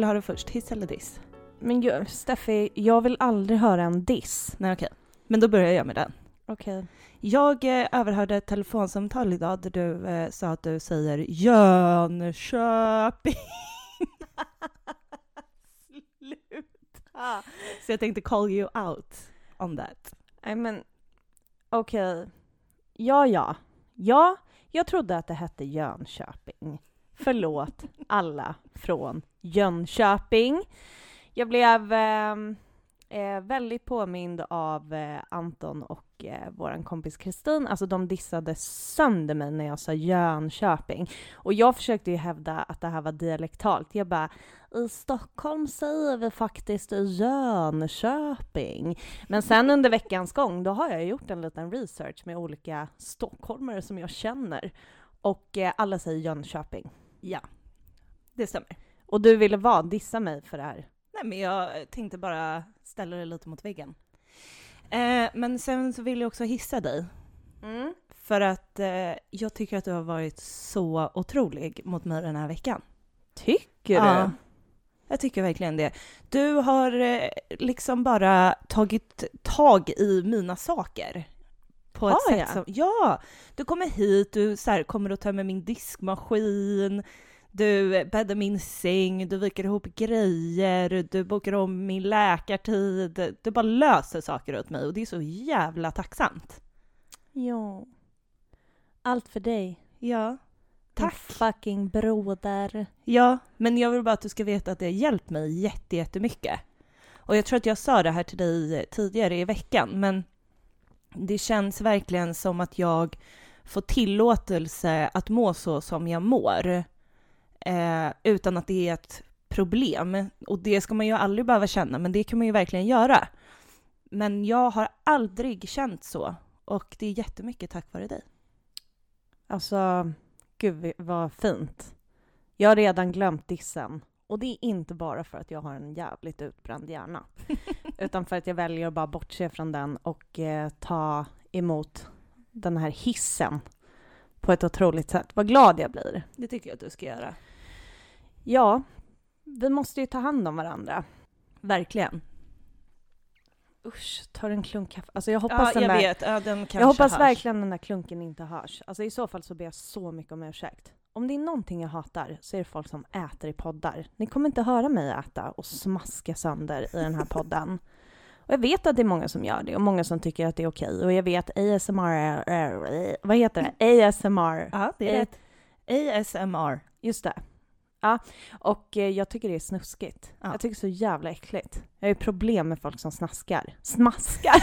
Vill du höra först? Hiss eller diss? Men ju, Steffi, jag vill aldrig höra en diss. Nej okej. Men då börjar jag med den. Okej. Jag eh, överhörde ett telefonsamtal idag där du eh, sa att du säger Jönköping. Sluta! Så jag tänkte call you out on that. Nej men, okej. Ja, ja. Ja, jag trodde att det hette Jönköping. Förlåt alla från Jönköping. Jag blev ehm, eh, väldigt påmind av eh, Anton och eh, vår kompis Kristin. Alltså de dissade sönder mig när jag sa Jönköping. Och jag försökte ju hävda att det här var dialektalt. Jag bara, i Stockholm säger vi faktiskt Jönköping. Men sen under veckans gång, då har jag gjort en liten research med olika stockholmare som jag känner. Och eh, alla säger Jönköping. Ja, det stämmer. Och du ville vad? Dissa mig för det här? Nej, men jag tänkte bara ställa det lite mot väggen. Eh, men sen så vill jag också hissa dig. Mm. För att eh, jag tycker att du har varit så otrolig mot mig den här veckan. Tycker Ja. du? Jag tycker verkligen det. Du har eh, liksom bara tagit tag i mina saker. På ett Har sätt jag? som... Ja! Du kommer hit, du så här, kommer och tömmer min diskmaskin, du bäddar min säng, du viker ihop grejer, du bokar om min läkartid. Du bara löser saker åt mig och det är så jävla tacksamt. Ja. Allt för dig. Ja. Din Tack. fucking broder. Ja, men jag vill bara att du ska veta att det har hjälpt mig jätte, jättemycket. Och jag tror att jag sa det här till dig tidigare i veckan, men det känns verkligen som att jag får tillåtelse att må så som jag mår, eh, utan att det är ett problem. Och det ska man ju aldrig behöva känna, men det kan man ju verkligen göra. Men jag har aldrig känt så, och det är jättemycket tack vare dig. Alltså, gud vad fint. Jag har redan glömt dissen. Och det är inte bara för att jag har en jävligt utbränd hjärna. utan för att jag väljer att bara bortse från den och eh, ta emot den här hissen på ett otroligt sätt. Vad glad jag blir. Det tycker jag att du ska göra. Ja, vi måste ju ta hand om varandra. Verkligen. Usch, tar en klunk kaffe. Alltså jag hoppas ja, den jag där... vet. Ja, den Jag hoppas hörs. verkligen den där klunken inte hörs. Alltså i så fall så ber jag så mycket om ursäkt. Om det är någonting jag hatar så är det folk som äter i poddar. Ni kommer inte höra mig äta och smaska sönder i den här podden. Och jag vet att det är många som gör det och många som tycker att det är okej. Och jag vet ASMR är, vad heter det? ASMR. Ja, det är Eh, rätt. ASMR. Just det. Ja, och eh, jag tycker det är snuskigt. Ja. Jag tycker det är så jävla äckligt. Jag har ju problem med folk som snaskar. Smaskar!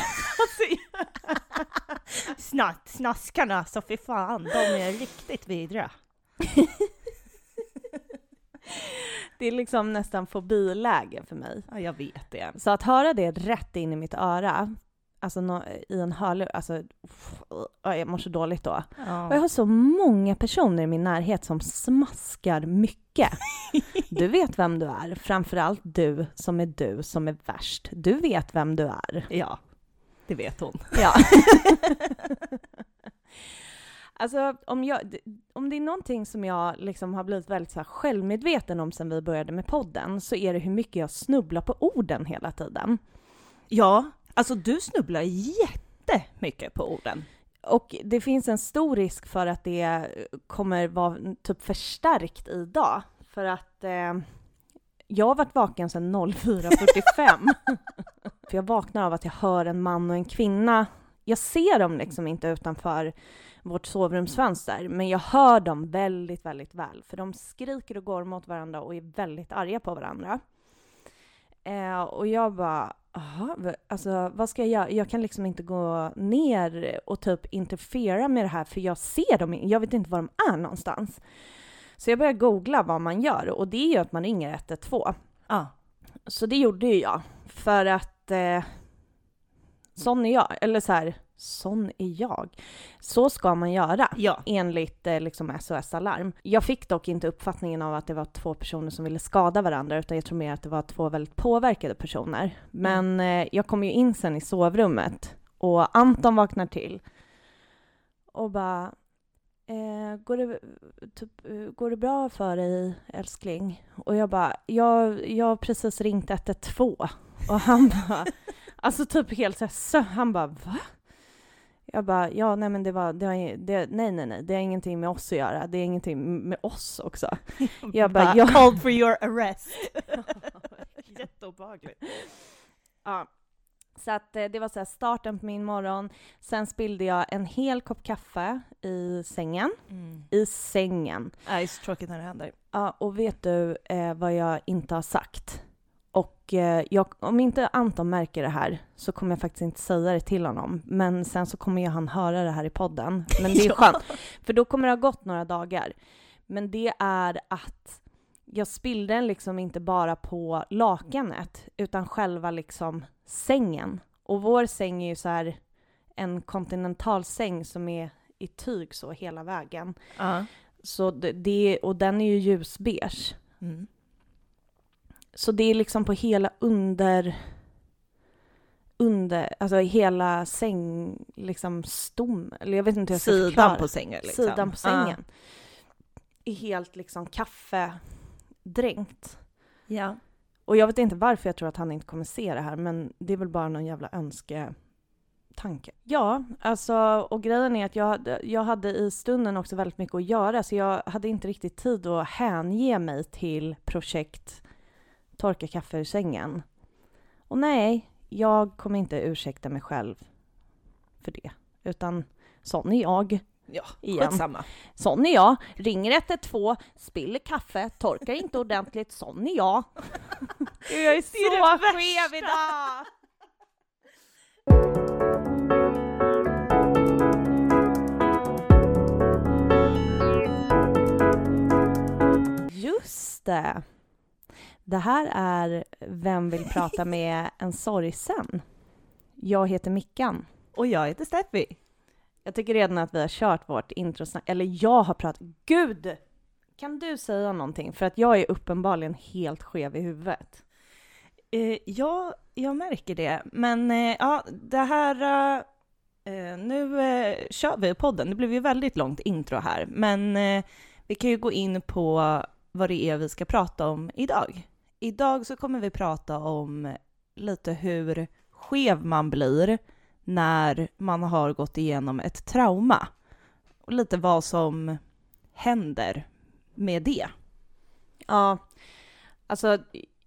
Snart, snaskarna, så fy fan, de är riktigt vidriga. Det är liksom nästan fobiläge för mig. Ja, jag vet det. Så att höra det rätt in i mitt öra, alltså nå- i en hörlur, alltså ja, jag mår så dåligt då. Och jag har så många personer i min närhet som smaskar mycket. Du vet vem du är, framförallt du som är du som är värst. Du vet vem du är. Ja, det vet hon. Ja. alltså om, jag, om det är någonting som jag liksom har blivit väldigt så här självmedveten om sen vi började med podden så är det hur mycket jag snubblar på orden hela tiden. Ja, alltså du snubblar jättemycket på orden. Och det finns en stor risk för att det kommer vara typ förstärkt idag. För att eh, jag har varit vaken sedan 04.45. för jag vaknar av att jag hör en man och en kvinna. Jag ser dem liksom inte utanför vårt sovrumsfönster, men jag hör dem väldigt, väldigt väl. För de skriker och går mot varandra och är väldigt arga på varandra. Eh, och jag bara, Aha, v- alltså vad ska jag göra? Jag kan liksom inte gå ner och typ interfera med det här för jag ser dem, jag vet inte var de är någonstans. Så jag började googla vad man gör och det är ju att man ringer 112. Ja. Så det gjorde ju jag för att eh, sån är jag, eller så här, sån är jag. Så ska man göra Ja. enligt eh, liksom SOS Alarm. Jag fick dock inte uppfattningen av att det var två personer som ville skada varandra utan jag tror mer att det var två väldigt påverkade personer. Men eh, jag kom ju in sen i sovrummet och Anton vaknar till och bara eh, går, det, typ, går det bra för dig älskling? Och jag bara, jag, jag har precis ringt 112. Och han bara, alltså typ helt så han bara va? Jag bara, ja nej men det var, det var det, nej nej nej, det har ingenting med oss att göra, det är ingenting med oss också. Jag bara, jag... called for your arrest. Jätteobehagligt. Ja. Så att eh, det var så starten på min morgon. Sen spillde jag en hel kopp kaffe i sängen. Mm. I sängen. Ja, det är så tråkigt när det händer. Ja, och vet du eh, vad jag inte har sagt? Och eh, jag, om inte Anton märker det här så kommer jag faktiskt inte säga det till honom. Men sen så kommer ju han höra det här i podden. Men det är skönt, för då kommer det ha gått några dagar. Men det är att jag spillde den liksom inte bara på lakanet, utan själva liksom sängen. Och vår säng är ju så här en kontinentalsäng som är i tyg så hela vägen. Uh. Så det, det, och den är ju ljusbeige. Mm. Så det är liksom på hela under, under, alltså hela säng, liksom stom, eller jag vet inte hur jag ska Sidan förklara. på sängen liksom. Sidan på sängen. Ah. Är helt liksom kaffedränkt. Ja. Och jag vet inte varför jag tror att han inte kommer se det här, men det är väl bara någon jävla önsketanke. Ja, alltså, och grejen är att jag, jag hade i stunden också väldigt mycket att göra, så jag hade inte riktigt tid att hänge mig till projekt torka kaffe ur sängen. Och nej, jag kommer inte ursäkta mig själv för det, utan sån är jag. Ja, igen. skitsamma. Sån är jag. Ringer 112, spiller kaffe, torkar inte ordentligt. Sån är jag. jag är så skev idag! Just det. Det här är Vem vill prata med en sorgsen? Jag heter Mickan. Och jag heter Steffi. Jag tycker redan att vi har kört vårt introsnack, eller jag har pratat. Gud! Kan du säga någonting? För att jag är uppenbarligen helt skev i huvudet. Eh, ja, jag märker det. Men eh, ja, det här... Eh, eh nu eh, kör vi podden. Det blev ju väldigt långt intro här, men eh, vi kan ju gå in på vad det är vi ska prata om idag. Idag så kommer vi prata om lite hur skev man blir när man har gått igenom ett trauma. Och lite vad som händer med det. Ja, alltså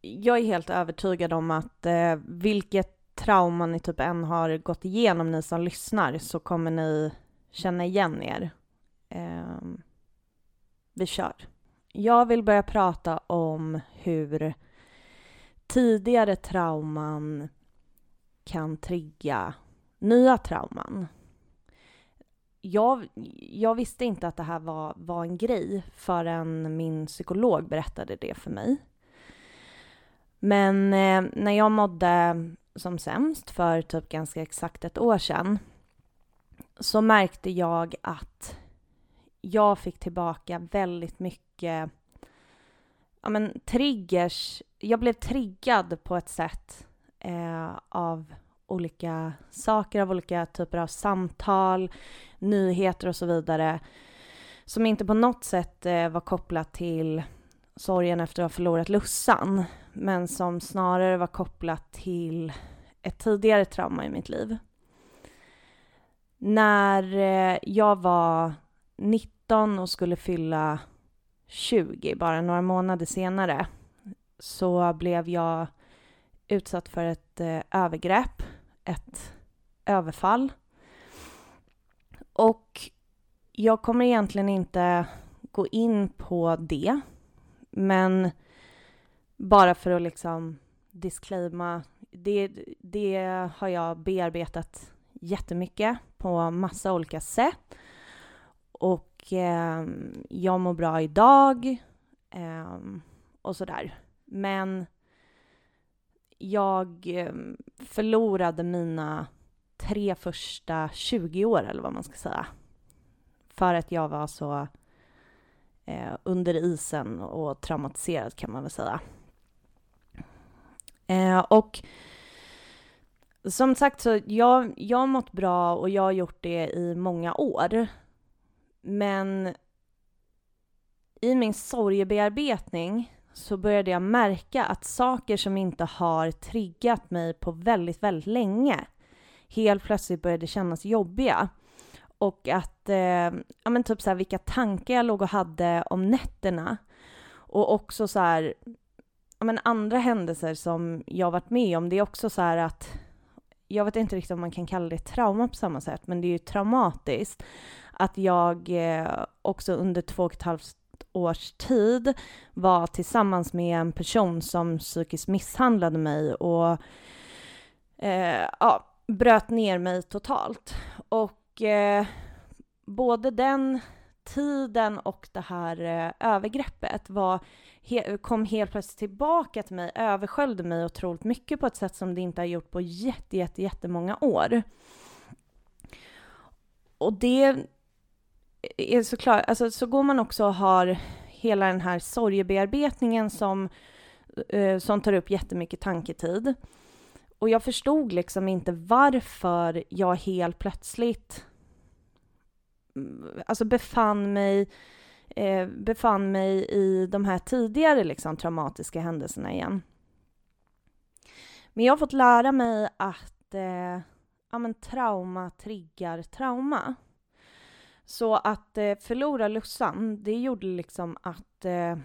jag är helt övertygad om att eh, vilket trauma ni typ än har gått igenom, ni som lyssnar, så kommer ni känna igen er. Eh, vi kör. Jag vill börja prata om hur tidigare trauman kan trigga nya trauman. Jag, jag visste inte att det här var, var en grej förrän min psykolog berättade det för mig. Men eh, när jag mådde som sämst för typ ganska exakt ett år sedan så märkte jag att jag fick tillbaka väldigt mycket ja, men, triggers. Jag blev triggad på ett sätt eh, av olika saker, av olika typer av samtal, nyheter och så vidare som inte på något sätt eh, var kopplat till sorgen efter att ha förlorat Lussan, men som snarare var kopplat till ett tidigare trauma i mitt liv. När eh, jag var 19 och skulle fylla 20, bara några månader senare, så blev jag utsatt för ett eh, övergrepp, ett överfall. Och jag kommer egentligen inte gå in på det, men bara för att liksom disclaima, det, det har jag bearbetat jättemycket på massa olika sätt. Och eh, jag mår bra idag eh, och sådär. Men jag ehm, förlorade mina tre första 20 år, eller vad man ska säga. För att jag var så eh, under isen och traumatiserad kan man väl säga. Eh, och som sagt så jag, jag har mått bra och jag har gjort det i många år men i min sorgebearbetning så började jag märka att saker som inte har triggat mig på väldigt, väldigt länge helt plötsligt började kännas jobbiga. Och att, eh, ja men typ så här, vilka tankar jag låg och hade om nätterna. Och också så här, ja men andra händelser som jag varit med om, det är också så här att jag vet inte riktigt om man kan kalla det trauma på samma sätt, men det är ju traumatiskt att jag eh, också under två och ett halvt års tid var tillsammans med en person som psykiskt misshandlade mig och eh, ja, bröt ner mig totalt. Och eh, både den tiden och det här eh, övergreppet var, he, kom helt plötsligt tillbaka till mig, översköljde mig otroligt mycket på ett sätt som det inte har gjort på jätte, jätte, jättemånga år. Och det är såklart, alltså så går man också och har hela den här sorgebearbetningen som, eh, som tar upp jättemycket tanketid. Och jag förstod liksom inte varför jag helt plötsligt alltså befann mig, eh, befann mig i de här tidigare liksom, traumatiska händelserna igen. Men jag har fått lära mig att eh, ja, men trauma triggar trauma. Så att eh, förlora Lussan, det gjorde liksom att, eh,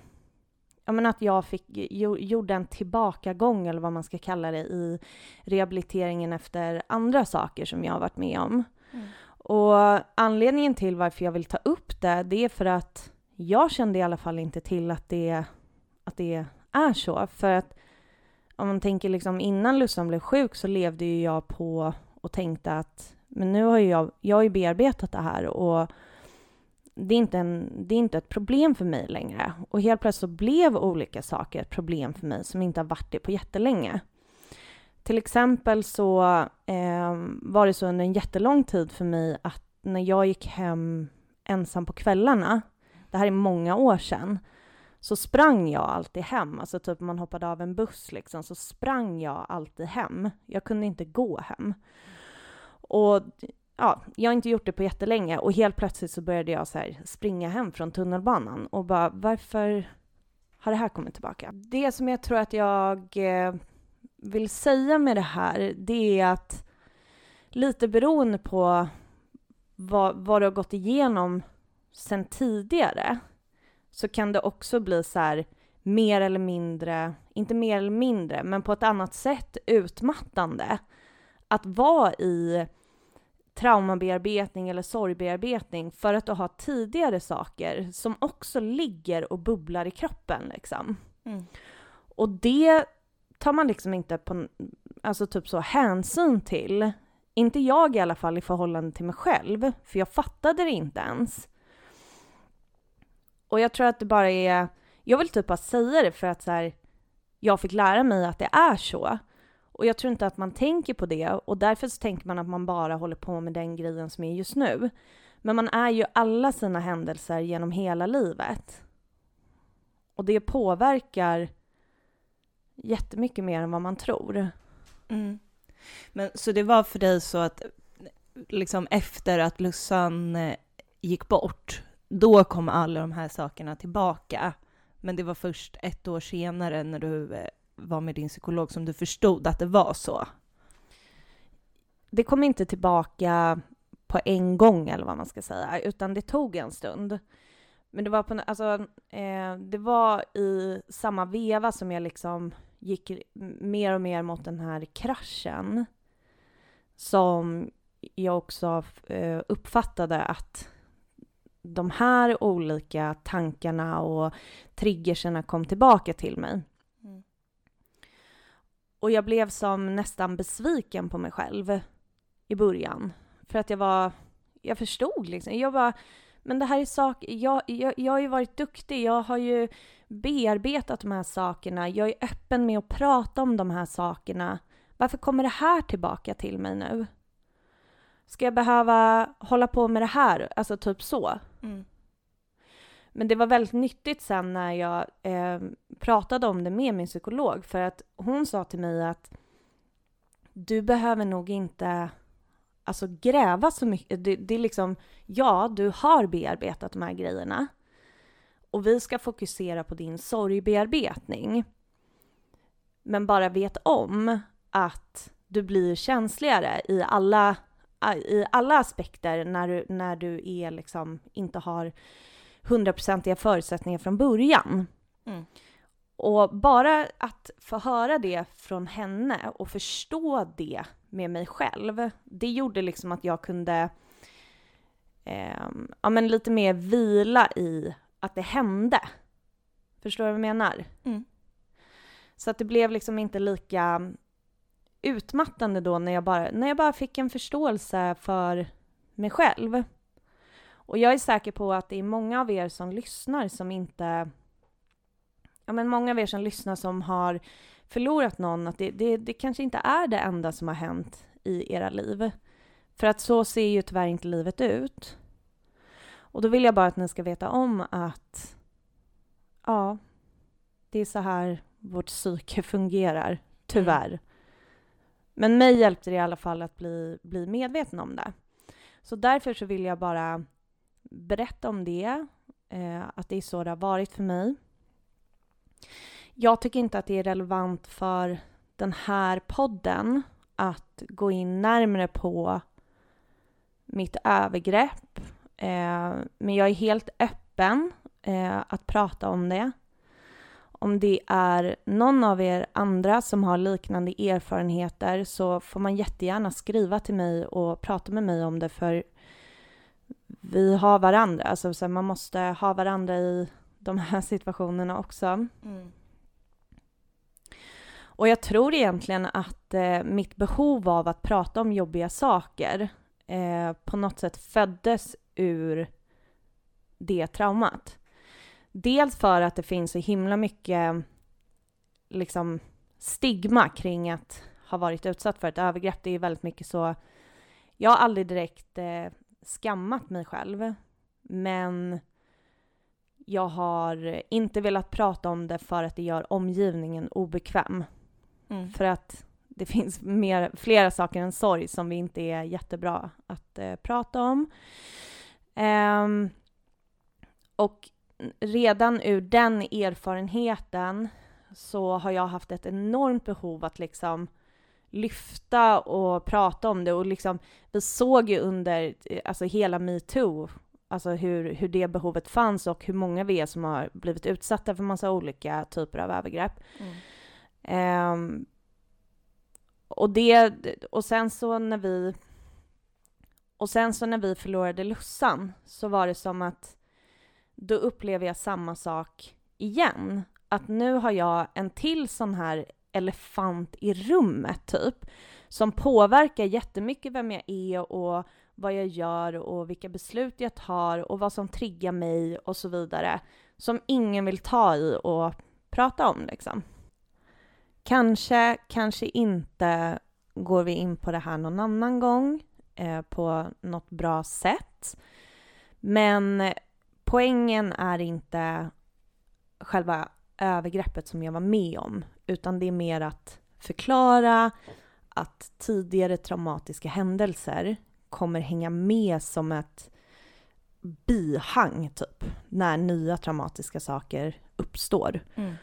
ja, men att jag fick, jo, gjorde en tillbakagång, eller vad man ska kalla det, i rehabiliteringen efter andra saker som jag har varit med om. Mm. Och anledningen till varför jag vill ta upp det, det är för att jag kände i alla fall inte till att det, att det är så. För att om man tänker liksom innan Lussan blev sjuk så levde ju jag på och tänkte att men nu har jag, jag har ju bearbetat det här och det är, inte en, det är inte ett problem för mig längre. Och helt plötsligt så blev olika saker ett problem för mig som inte har varit det på jättelänge. Till exempel så eh, var det så under en jättelång tid för mig att när jag gick hem ensam på kvällarna, det här är många år sedan, så sprang jag alltid hem. Alltså typ man hoppade av en buss liksom, så sprang jag alltid hem. Jag kunde inte gå hem. Och ja, jag har inte gjort det på jättelänge och helt plötsligt så började jag så här springa hem från tunnelbanan och bara varför har det här kommit tillbaka? Det som jag tror att jag eh, vill säga med det här, det är att lite beroende på vad, vad du har gått igenom sen tidigare så kan det också bli så här mer eller mindre, inte mer eller mindre, men på ett annat sätt utmattande att vara i traumabearbetning eller sorgbearbetning för att du har tidigare saker som också ligger och bubblar i kroppen liksom. Mm. Och det tar man liksom inte på, alltså typ så hänsyn till. Inte jag i alla fall i förhållande till mig själv, för jag fattade det inte ens. Och jag tror att det bara är, jag vill typ bara säga det för att så här, jag fick lära mig att det är så. Och jag tror inte att man tänker på det och därför så tänker man att man bara håller på med den grejen som är just nu. Men man är ju alla sina händelser genom hela livet. Och det påverkar jättemycket mer än vad man tror. Mm. Men så det var för dig så att liksom efter att Lussan eh, gick bort, då kom alla de här sakerna tillbaka. Men det var först ett år senare när du eh, var med din psykolog som du förstod att det var så? Det kom inte tillbaka på en gång eller vad man ska säga, utan det tog en stund. Men det var, på, alltså, eh, det var i samma veva som jag liksom gick mer och mer mot den här kraschen som jag också eh, uppfattade att de här olika tankarna och triggerserna kom tillbaka till mig. Och jag blev som nästan besviken på mig själv i början. För att jag var, jag förstod liksom. Jag var, men det här är saker, jag, jag, jag har ju varit duktig, jag har ju bearbetat de här sakerna, jag är öppen med att prata om de här sakerna. Varför kommer det här tillbaka till mig nu? Ska jag behöva hålla på med det här? Alltså typ så. Mm. Men det var väldigt nyttigt sen när jag eh, pratade om det med min psykolog för att hon sa till mig att du behöver nog inte alltså gräva så mycket. Det, det är liksom, ja, du har bearbetat de här grejerna och vi ska fokusera på din sorgbearbetning. Men bara vet om att du blir känsligare i alla, i alla aspekter när du, när du är liksom, inte har hundraprocentiga förutsättningar från början. Mm. Och bara att få höra det från henne och förstå det med mig själv, det gjorde liksom att jag kunde eh, ja, men lite mer vila i att det hände. Förstår du vad jag menar? Mm. Så att det blev liksom inte lika utmattande då när jag bara, när jag bara fick en förståelse för mig själv. Och jag är säker på att det är många av er som lyssnar som inte... Ja, men många av er som lyssnar som har förlorat någon, att det, det, det kanske inte är det enda som har hänt i era liv. För att så ser ju tyvärr inte livet ut. Och då vill jag bara att ni ska veta om att ja, det är så här vårt psyke fungerar, tyvärr. Mm. Men mig hjälpte det i alla fall att bli, bli medveten om det. Så därför så vill jag bara berätta om det, eh, att det är så det har varit för mig. Jag tycker inte att det är relevant för den här podden att gå in närmare på mitt övergrepp. Eh, men jag är helt öppen eh, att prata om det. Om det är någon av er andra som har liknande erfarenheter så får man jättegärna skriva till mig och prata med mig om det för vi har varandra. Alltså så man måste ha varandra i de här situationerna också. Mm. Och jag tror egentligen att eh, mitt behov av att prata om jobbiga saker eh, på något sätt föddes ur det traumat. Dels för att det finns så himla mycket liksom, stigma kring att ha varit utsatt för ett övergrepp. Det är väldigt mycket så... Jag har aldrig direkt eh, skammat mig själv, men jag har inte velat prata om det för att det gör omgivningen obekväm. Mm. För att det finns mer, flera saker än sorg som vi inte är jättebra att eh, prata om. Um, och redan ur den erfarenheten så har jag haft ett enormt behov att liksom lyfta och prata om det och liksom vi såg ju under alltså hela metoo alltså hur, hur det behovet fanns och hur många vi är som har blivit utsatta för massa olika typer av övergrepp. Mm. Um, och det, och sen så när vi och sen så när vi förlorade Lussan så var det som att då upplever jag samma sak igen. Att nu har jag en till sån här elefant i rummet typ, som påverkar jättemycket vem jag är och vad jag gör och vilka beslut jag tar och vad som triggar mig och så vidare, som ingen vill ta i och prata om liksom. Kanske, kanske inte går vi in på det här någon annan gång eh, på något bra sätt. Men poängen är inte själva övergreppet som jag var med om, utan det är mer att förklara att tidigare traumatiska händelser kommer hänga med som ett bihang, typ, när nya traumatiska saker uppstår. Mm.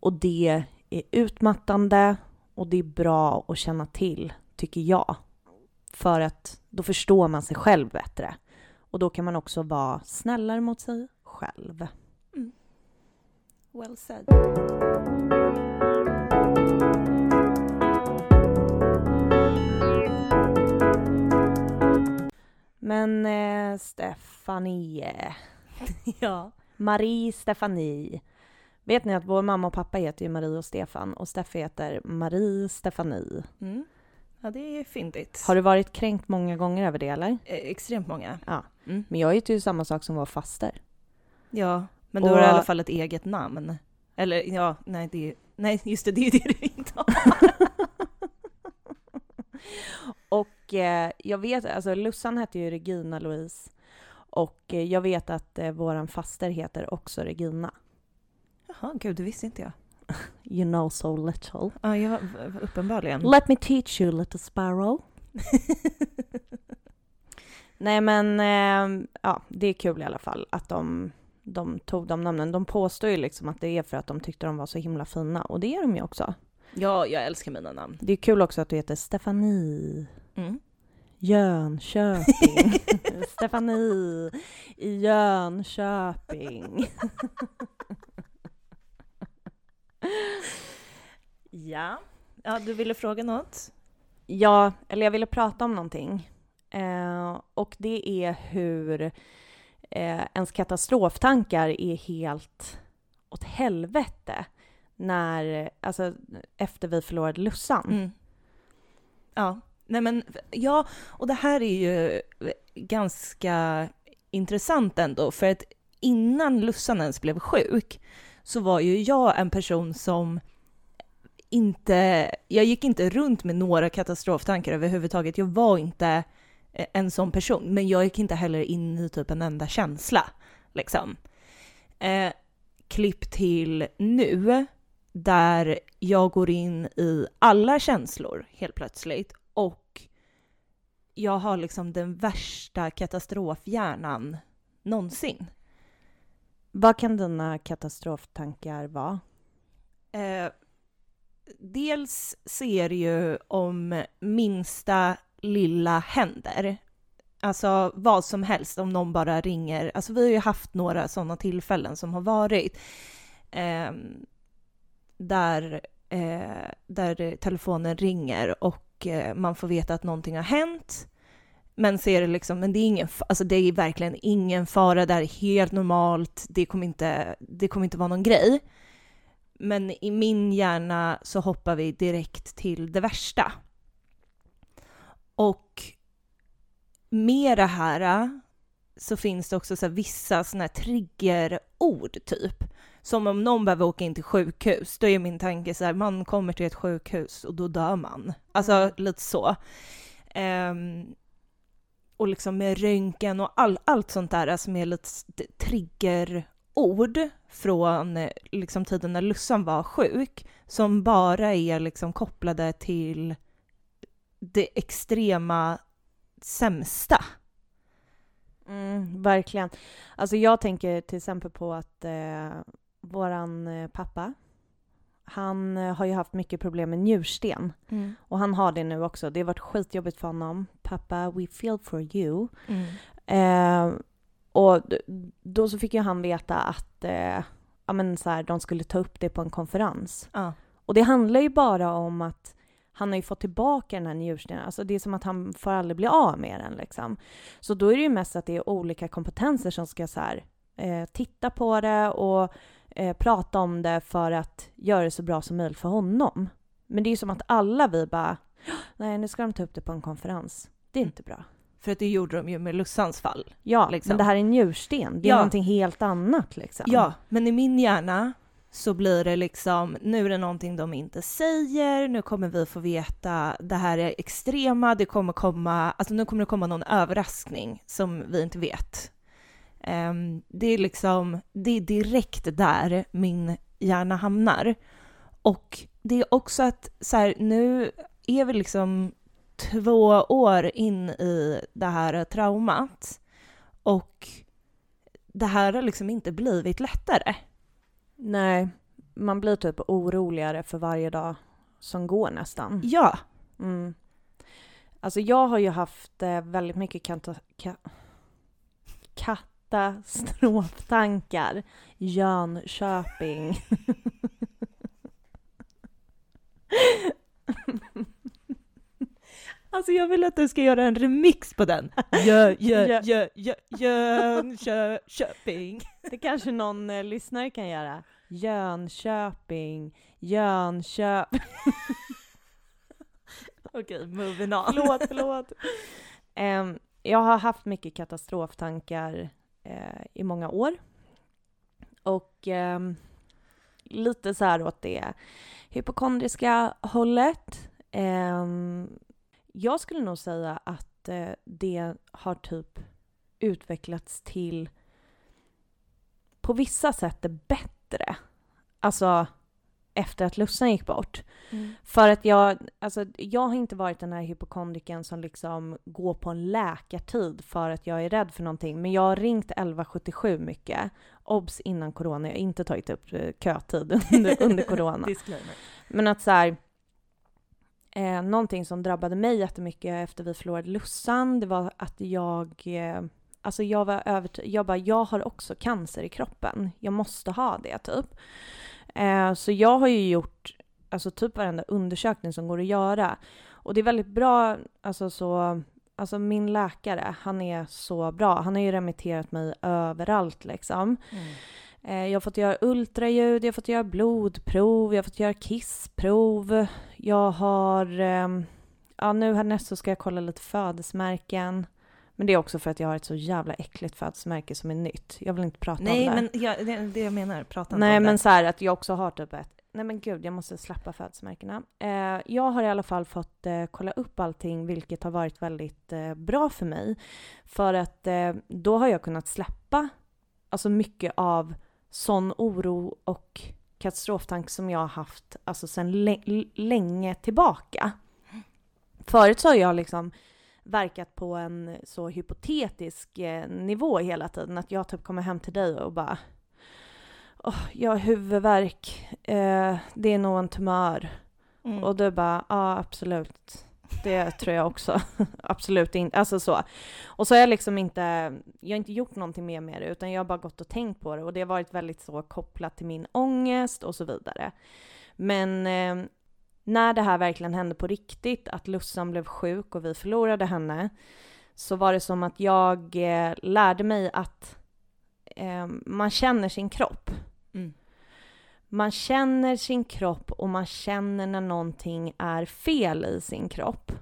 Och det är utmattande och det är bra att känna till, tycker jag. För att då förstår man sig själv bättre. Och då kan man också vara snällare mot sig själv. Mm. Well said. Men eh, Stefanie. ja. Marie Stefanie. Vet ni att vår mamma och pappa heter ju Marie och Stefan och Steffi heter Marie Stefanie. Mm. Ja, det är fyndigt. Har du varit kränkt många gånger över det eller? Eh, extremt många. Ja. Mm. Men jag heter ju samma sak som vår faster. Ja, men du och... har i alla fall ett eget namn. Eller ja, nej, det, nej just det, det är det du inte har. och eh, jag vet, alltså Lussan hette ju Regina Louise. Och eh, jag vet att eh, våran faster heter också Regina. Jaha, gud, det visste inte jag. You know so little. Ja, ja uppenbarligen. Let me teach you little sparrow. Nej men, eh, ja, det är kul i alla fall att de, de tog de namnen. De påstår ju liksom att det är för att de tyckte de var så himla fina, och det är de ju också. Ja, jag älskar mina namn. Det är kul också att du heter Stefanie Mm. Jönköping. Stefanie i Jönköping. Ja. ja, du ville fråga något? Ja, eller jag ville prata om någonting. Eh, och det är hur eh, ens katastroftankar är helt åt helvete när, alltså efter vi förlorade Lussan. Mm. Ja, nej men ja, och det här är ju ganska intressant ändå, för att innan Lussan ens blev sjuk så var ju jag en person som inte, jag gick inte runt med några katastroftankar överhuvudtaget. Jag var inte eh, en sån person, men jag gick inte heller in i typ en enda känsla. Liksom. Eh, klipp till nu, där jag går in i alla känslor helt plötsligt och jag har liksom den värsta katastrofhjärnan någonsin. Vad kan dina katastroftankar vara? Eh, dels ser ju om minsta lilla händer. Alltså vad som helst, om någon bara ringer. Alltså vi har ju haft några sådana tillfällen som har varit. Eh, där, eh, där telefonen ringer och eh, man får veta att någonting har hänt. Men ser det liksom, men det är ingen, alltså det är verkligen ingen fara, det här är helt normalt, det kommer inte, det kommer inte vara någon grej. Men i min hjärna så hoppar vi direkt till det värsta. Och med det här så finns det också så vissa såna här triggerord typ. Som om någon behöver åka in till sjukhus, då är min tanke så här, man kommer till ett sjukhus och då dör man. Alltså Mm. lite så. Ehm, och liksom med röntgen och all, allt sånt där som är lite triggerord från eh, liksom tiden när Lussan var sjuk, som bara är liksom kopplade till det extrema sämsta. Mm, verkligen. Alltså jag tänker till exempel på att eh, våran eh, pappa, han eh, har ju haft mycket problem med njursten. Och han har det nu också. Det har varit skitjobbigt för honom. Pappa, we feel for you. Mm. Eh, och då så fick ju han veta att eh, ja, men så här, de skulle ta upp det på en konferens. Ja. Och det handlar ju bara om att han har ju fått tillbaka den här njurstenen. Alltså det är som att han får aldrig bli av med den liksom. Så då är det ju mest att det är olika kompetenser som ska så här, eh, titta på det och eh, prata om det för att göra det så bra som möjligt för honom. Men det är ju som att alla vi bara, nej nu ska de ta upp det på en konferens. Det är inte bra. För att det gjorde de ju med Lussans fall. Ja, Liksom. men det här är njursten. Det är Ja. någonting helt annat liksom. Ja, men i min hjärna så blir det liksom, nu är det någonting de inte säger, nu kommer vi få veta, det här är extrema, det kommer komma, alltså nu kommer det komma någon överraskning som vi inte vet. Ehm, det är liksom, det är direkt där min hjärna hamnar. Och det är också att så här, nu är vi liksom två år in i det här traumat och det här har liksom inte blivit lättare. Nej, man blir typ oroligare för varje dag som går nästan. Ja, Mm. Alltså jag har ju haft eh, väldigt mycket kanta, ka, katastroftankar. Jönköping. alltså jag vill att du ska göra en remix på den. Jö, jö, Jö- jö, jö, Jönköping. Det kanske någon eh, lyssnare kan göra. Jönköping, Jönköping. Okej, moving on. Förlåt, förlåt. Em, jag har haft mycket katastroftankar eh, i många år. Och ehm, lite så här åt det hypokondriska hållet. Em, jag skulle nog säga att eh, det har typ utvecklats till på vissa sätt det bättre. Alltså efter att Lussan gick bort. Mm. För att jag, alltså jag har inte varit den här hypokondriken som liksom går på en läkartid för att jag är rädd för någonting. Men jag har ringt 1177 mycket. Obs innan corona, jag har inte tagit upp eh, kötid under, under corona. Men att så här, eh, någonting som drabbade mig jättemycket efter vi förlorade Lussan, det var att jag, eh, alltså jag var övertygad, jag bara, jag har också cancer i kroppen. Jag måste ha det typ. Eh, så jag har ju gjort, alltså typ varenda undersökning som går att göra. Och det är väldigt bra, alltså så, alltså min läkare, han är så bra. Han har ju remitterat mig överallt liksom. Mm. Eh, Jag har fått göra ultraljud, jag har fått göra blodprov, jag har fått göra kissprov. Jag har... ehm, Ja, nu härnäst så ska jag kolla lite födelsemärken. Men det är också för att jag har ett så jävla äckligt födelsemärke som är nytt. Jag vill inte prata Nej, om det. men jag, det är det jag menar. Prata inte Nej, om men det. så här att jag också har typ ett... Nej men gud, jag måste släppa födelsemärkena. Eh, jag har i alla fall fått eh, kolla upp allting, vilket har varit väldigt eh, bra för mig. För att eh, då har jag kunnat släppa alltså mycket av sån oro och katastroftanke som jag har haft alltså sedan lä- länge tillbaka. Förut så har jag liksom verkat på en så hypotetisk eh, nivå hela tiden. Att jag typ kommer hem till dig och bara Åh, jag har huvudvärk, eh, det är nog en tumör. Mm. Och du bara, ja absolut. Det tror jag också. absolut inte. Alltså så. Och så har jag liksom inte, jag har inte gjort någonting mer med det utan jag har bara gått och tänkt på det och det har varit väldigt så kopplat till min ångest och så vidare. Men eh, när det här verkligen hände på riktigt, att Lussan blev sjuk och vi förlorade henne, så var det som att jag eh, lärde mig att eh, man känner sin kropp. Man känner sin kropp och man känner när någonting är fel i sin kropp.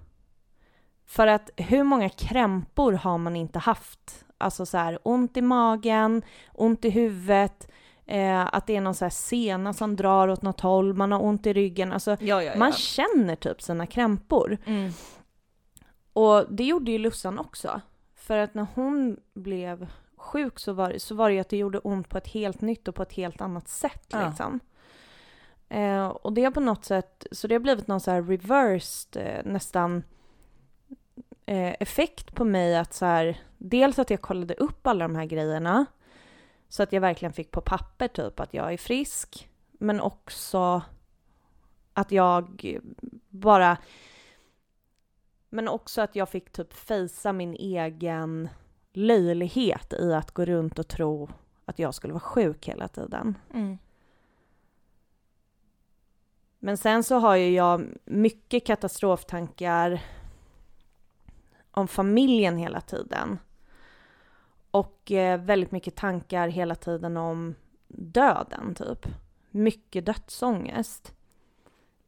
För att hur många krämpor har man inte haft? Alltså så här ont i magen, ont i huvudet, eh, att det är någon så här sena som drar åt något håll, man har ont i ryggen. Alltså Ja, ja, ja. man känner typ sina krämpor. Mm. Och det gjorde ju Lussan också. För att när hon blev sjuk så var, så var det ju att det gjorde ont på ett helt nytt och på ett helt annat sätt. Ja. Liksom. Eh, och det har på något sätt, så det har blivit någon så här reversed eh, nästan eh, effekt på mig att så här, dels att jag kollade upp alla de här grejerna så att jag verkligen fick på papper typ att jag är frisk, men också att jag bara men också att jag fick typ fejsa min egen löjlighet i att gå runt och tro att jag skulle vara sjuk hela tiden. Mm. Men sen så har ju jag mycket katastroftankar om familjen hela tiden. Och eh, väldigt mycket tankar hela tiden om döden, typ. Mycket dödsångest.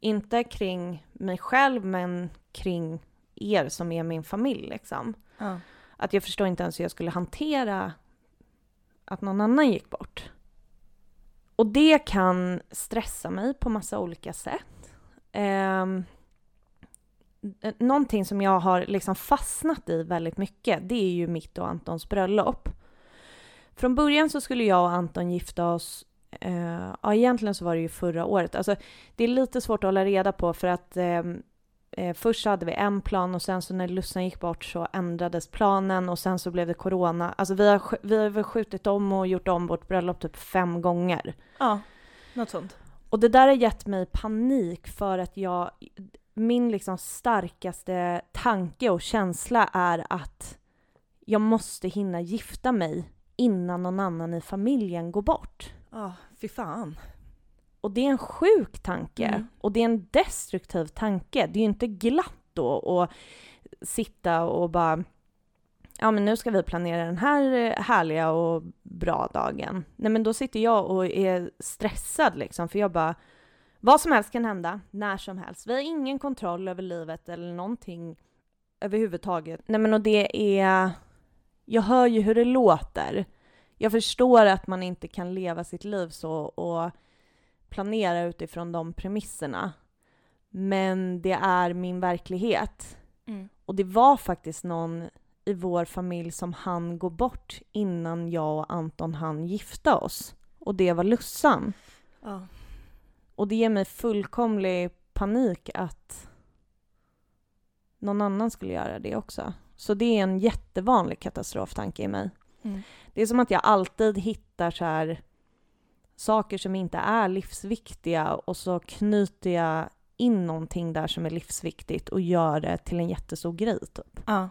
Inte kring mig själv, men kring er som är min familj, liksom. Ja. Att jag förstår inte ens hur jag skulle hantera att någon annan gick bort. Och det kan stressa mig på massa olika sätt. Um, någonting som jag har liksom fastnat i väldigt mycket, det är ju mitt och Antons bröllop. Från början så skulle jag och Anton gifta oss, eh, ja egentligen så var det ju förra året. Alltså det är lite svårt att hålla reda på för att ehm, eh, först hade vi en plan och sen så när Lussan gick bort så ändrades planen och sen så blev det corona. Alltså vi har, vi har väl skjutit om och gjort om vårt bröllop typ fem gånger. ja, något sånt. Och det där har gett mig panik för att jag, min liksom starkaste tanke och känsla är att jag måste hinna gifta mig innan någon annan i familjen går bort. Ja, fy fan. Och det är en sjuk tanke. Mm. Och det är en destruktiv tanke. Det är ju inte glatt då att sitta och bara Ja men nu ska vi planera den här eh, härliga och bra dagen. Nej men då sitter jag och är stressad liksom för jag bara Vad som helst kan hända, när som helst. Vi har ingen kontroll över livet eller någonting överhuvudtaget. Nej men och det är Jag hör ju hur det låter. Jag förstår att man inte kan leva sitt liv så och planera utifrån de premisserna. Men det är min verklighet. Mm. Och det var faktiskt någon i vår familj som han gå bort innan jag och Anton hann gifta oss. Och det var Lussan. Ja. och det ger mig fullkomlig panik att någon annan skulle göra det också. Så det är en jättevanlig katastroftanke i mig. Mm. Det är som att jag alltid hittar så här saker som inte är livsviktiga och så knyter jag in någonting där som är livsviktigt och gör det till en jättestor grej typ. Ja.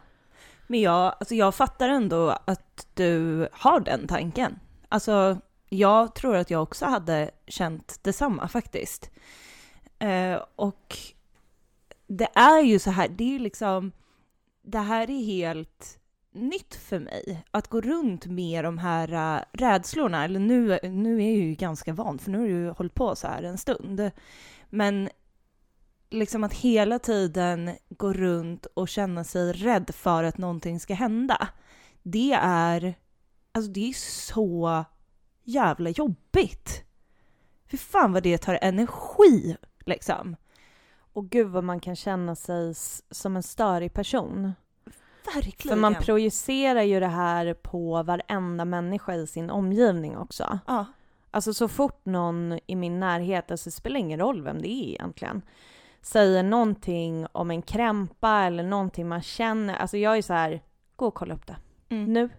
Men jag, alltså jag fattar ändå att du har den tanken. Alltså, jag tror att jag också hade känt detsamma faktiskt. Eh, och det är ju så här, det är ju liksom, det här är helt nytt för mig. Att gå runt med de här äh, rädslorna, eller nu, nu är jag ju ganska van, för nu har jag ju hållit på så här en stund. Men liksom att hela tiden gå runt och känna sig rädd för att någonting ska hända. Det är, alltså det är så jävla jobbigt. Fy fan vad det tar energi liksom. Och gud vad man kan känna sig som en störig person. Verkligen. För man projicerar ju det här på varenda människa i sin omgivning också. ja. Alltså så fort någon i min närhet, alltså det spelar ingen roll vem det är egentligen, säger någonting om en krämpa eller någonting man känner, alltså jag är så här, gå och kolla upp det. Mm. Nu.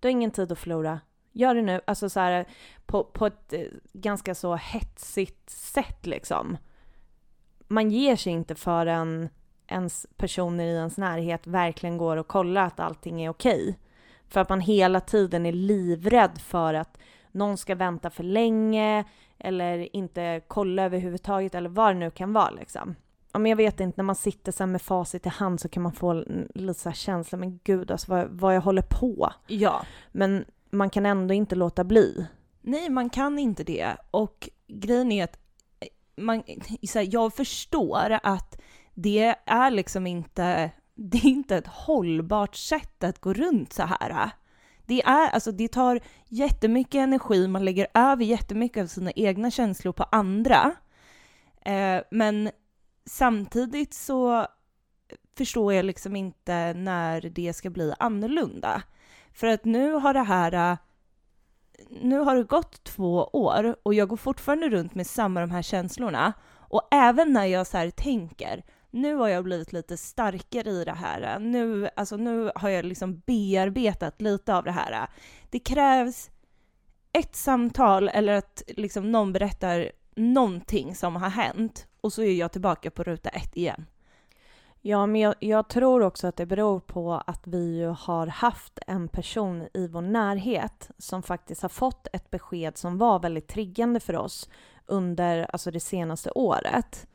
Du har ingen tid att förlora. Gör det nu. Alltså så här på, på ett eh, ganska så hetsigt sätt liksom. Man ger sig inte förrän ens personer i ens närhet verkligen går och kollar att allting är okej. För att man hela tiden är livrädd för att någon ska vänta för länge eller inte kolla överhuvudtaget eller vad det nu kan vara liksom. Ja, men jag vet inte, när man sitter så med facit i hand så kan man få lite så här känsla, men gud alltså vad, vad jag håller på. ja. Men man kan ändå inte låta bli. Nej, man kan inte det. Och grejen är att eh, man, så här, jag förstår att det är liksom inte, det är inte ett hållbart sätt att gå runt så här. Det, är, alltså, det tar jättemycket energi, man lägger över jättemycket av sina egna känslor på andra. Eh, men samtidigt så förstår jag liksom inte när det ska bli annorlunda. För att nu har det här nu har det gått två år och jag går fortfarande runt med samma de här känslorna. Och även när jag så här tänker, nu har jag blivit lite starkare i det här. Nu, alltså nu har jag liksom bearbetat lite av det här. Det krävs ett samtal eller att liksom någon berättar någonting som har hänt och så är jag tillbaka på ruta ett igen. Ja, men jag, jag tror också att det beror på att vi ju har haft en person i vår närhet som faktiskt har fått ett besked som var väldigt triggande för oss under alltså det senaste året.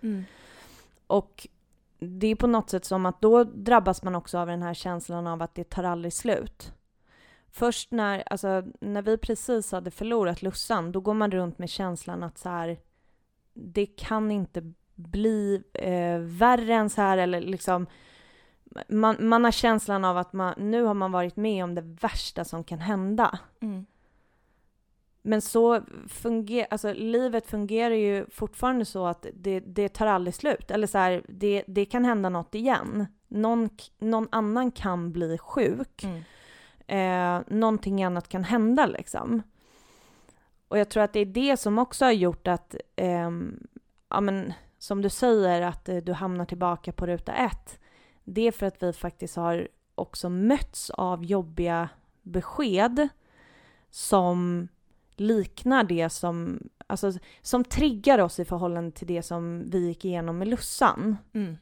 Och det är på något sätt som att då drabbas man också av den här känslan av att det tar aldrig slut. Först när, alltså, när vi precis hade förlorat Lussan, då går man runt med känslan att så här, det kan inte bli eh, värre än så här eller liksom man, man har känslan av att man, nu har man varit med om det värsta som kan hända. Mm. Men så fungerar, alltså livet fungerar ju fortfarande så att det, det tar aldrig slut. Eller så här, det, det kan hända något igen. Någon, någon annan kan bli sjuk. Mm. Eh, någonting annat kan hända liksom. Och jag tror att det är det som också har gjort att, ehm, ja men som du säger, att eh, du hamnar tillbaka på ruta ett. Det är för att vi faktiskt har också mötts av jobbiga besked som liknar det som, alltså som triggar oss i förhållande till det som vi gick igenom med Lussan. Mm.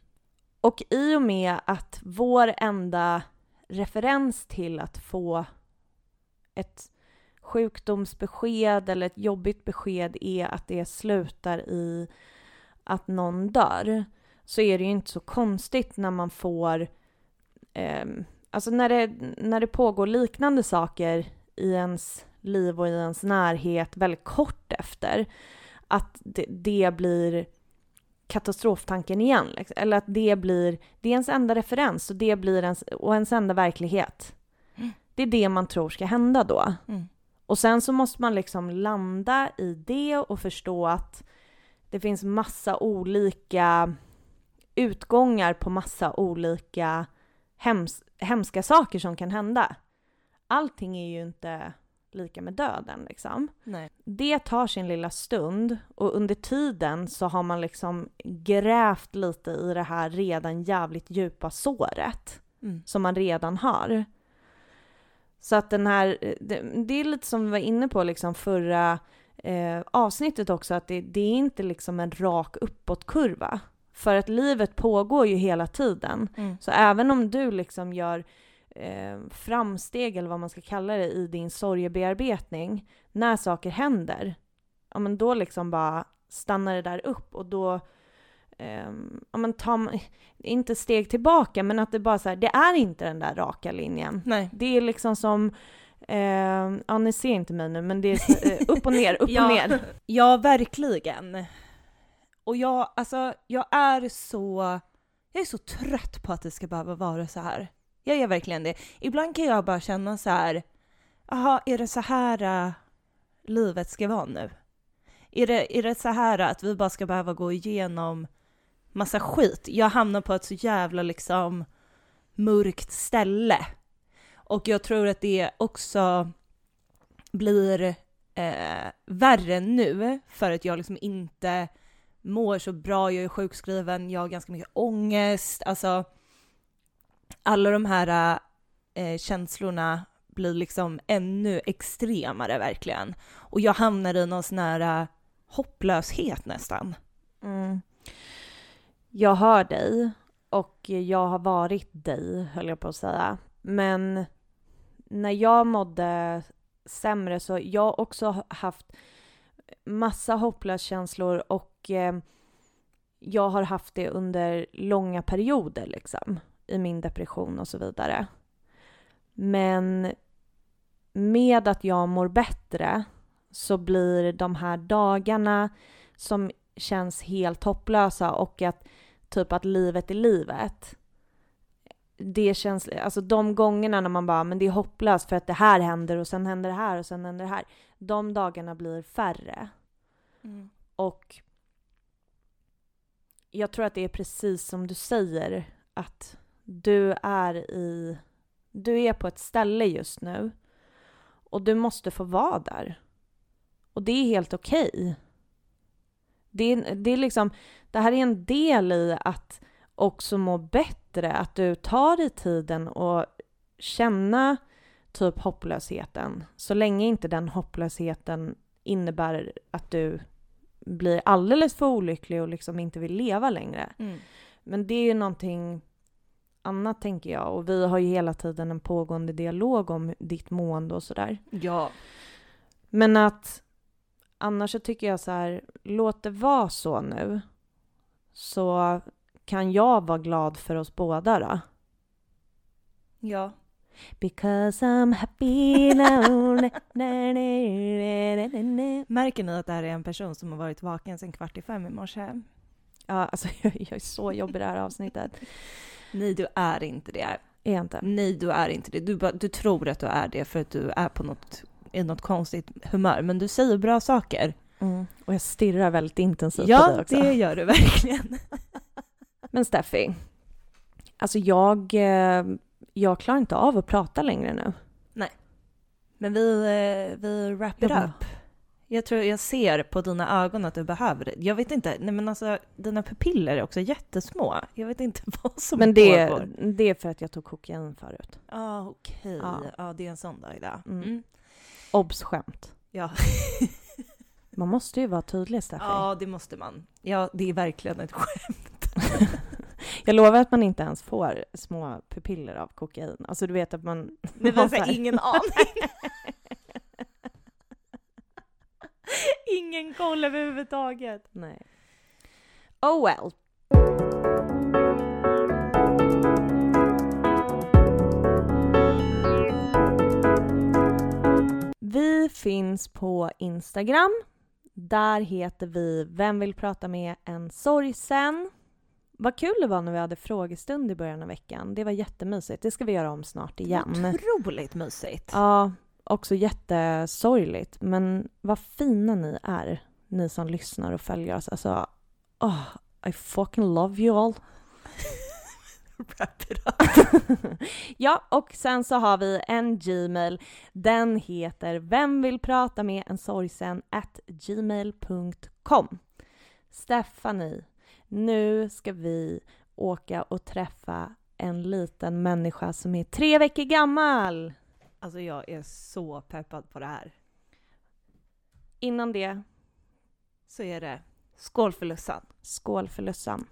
Och i och med att vår enda referens till att få ett sjukdomsbesked eller ett jobbigt besked är att det slutar i att någon dör så är det ju inte så konstigt när man får eh, alltså när det, när det pågår liknande saker i ens liv och i ens närhet väldigt kort efter att det, det blir katastroftanken igen. Liksom. Eller att det blir, det är ens enda referens och det blir ens, och ens enda verklighet. Mm. Det är det man tror ska hända då. Mm. Och sen så måste man liksom landa i det och förstå att det finns massa olika utgångar på massa olika hems hemska saker som kan hända. Allting är ju inte lika med döden liksom. Nej. Det tar sin lilla stund och under tiden så har man liksom grävt lite i det här redan jävligt djupa såret Mm. som man redan har. Så att den här, det, det är lite som vi var inne på liksom förra eh, avsnittet också, att det, det är inte liksom en rak uppåtkurva. För att livet pågår ju hela tiden. Mm. Så även om du liksom gör eh, framsteg, eller vad man ska kalla det, i din sorgebearbetning, när saker händer, ja men då liksom bara stannar det där upp och då Um, ja, men ta, inte steg tillbaka, men att det bara så här, det är inte den där raka linjen. Nej. Det är liksom som, eh, ja ni ser inte mig nu, men det är eh, upp och ner, upp ja. och ner. Ja, verkligen. Och jag, alltså, jag är så, jag är så trött på att det ska behöva vara så här. Jag gör verkligen det. Ibland kan jag bara känna så här, jaha, är det så här uh, livet ska vara nu? Är det, är det så här äh, att vi bara ska behöva gå igenom massa skit? Jag hamnar på ett så jävla liksom mörkt ställe. Och jag tror att det också blir eh, värre nu för att jag liksom inte mår så bra, jag är sjukskriven, jag har ganska mycket ångest, alltså alla de här eh, eh, känslorna blir liksom ännu extremare verkligen. Och jag hamnar i någon sån här eh, hopplöshet nästan. Mm. Jag hör dig och jag har varit dig, höll jag på att säga. Men när jag mådde sämre så jag har också haft massa hopplösa känslor och eh, jag har haft det under långa perioder liksom i min depression och så vidare. Men med att jag mår bättre så blir de här dagarna som känns helt hopplösa och att typ att livet är livet. Det känns, alltså de gångerna när man bara, men det är hopplöst för att det här händer och sen händer det här och sen händer det här. De dagarna blir färre. Mm. Och jag tror att det är precis som du säger, att du är i, du är på ett ställe just nu och du måste få vara där. Och det är helt okej. Okay. Det, är, det är liksom, det här är en del i att också må bättre, att du tar dig tiden och känna typ hopplösheten, så länge inte den hopplösheten innebär att du blir alldeles för olycklig och liksom inte vill leva längre. Mm. Men det är ju någonting annat tänker jag och vi har ju hela tiden en pågående dialog om ditt mående och sådär. Ja. Men att annars så tycker jag så här, låt det vara så nu. Så kan jag vara glad för oss båda då. Ja. Because I'm happy now. Märker ni att det här är en person som har varit vaken sedan kvart i fem i morse? Ja, alltså jag, jag är så jobbig i det här avsnittet. Nej, du är inte det. Är jag inte? Nej, du är inte det. Du, du tror att du är det för att du är på något, i något konstigt humör, men du säger bra saker. Mm. Och jag stirrar väldigt intensivt på Ja, dig också. det gör du verkligen. Men Steffi, alltså jag, eh, jag klarar inte av att prata längre nu. Men vi, eh, vi wrap it up. Jag tror jag ser på dina ögon att du behöver det. Jag vet inte, nej men alltså dina pupiller är också jättesmå. Jag vet inte vad som Men det, pågår. det är för att jag tog kokain förut. Ah, okej. Ja. Ja. det är en sån dag idag. Mm. Mm. Obs skämt. Ja. Man måste ju vara tydlig Steffi. ja, det måste man. Ja, det är verkligen ett skämt. Jag lovar att man inte ens får små pupiller av kokain. Alltså du vet att man... Det var så ingen aning. Ingen koll överhuvudtaget. Nej. Oh well. Vi finns på Instagram. Där heter vi Vem vill prata med en sorgsen? Vad kul det var när vi hade frågestund i början av veckan. Det var jättemysigt. Det ska vi göra om snart igen. Otroligt mysigt. Ja, också jättesorgligt. Men vad fina ni är, ni som lyssnar och följer oss. Alltså, oh, I fucking love you all. Wrap it up. ja, och sen så har vi en Gmail. Den heter vem vill prata med en sorgsen at gmail.com. Stephanie, nu ska vi åka och träffa en liten människa som är tre veckor gammal. Alltså jag är så peppad på det här. Innan det, Så är det skål för Lussan. skål för Lussan.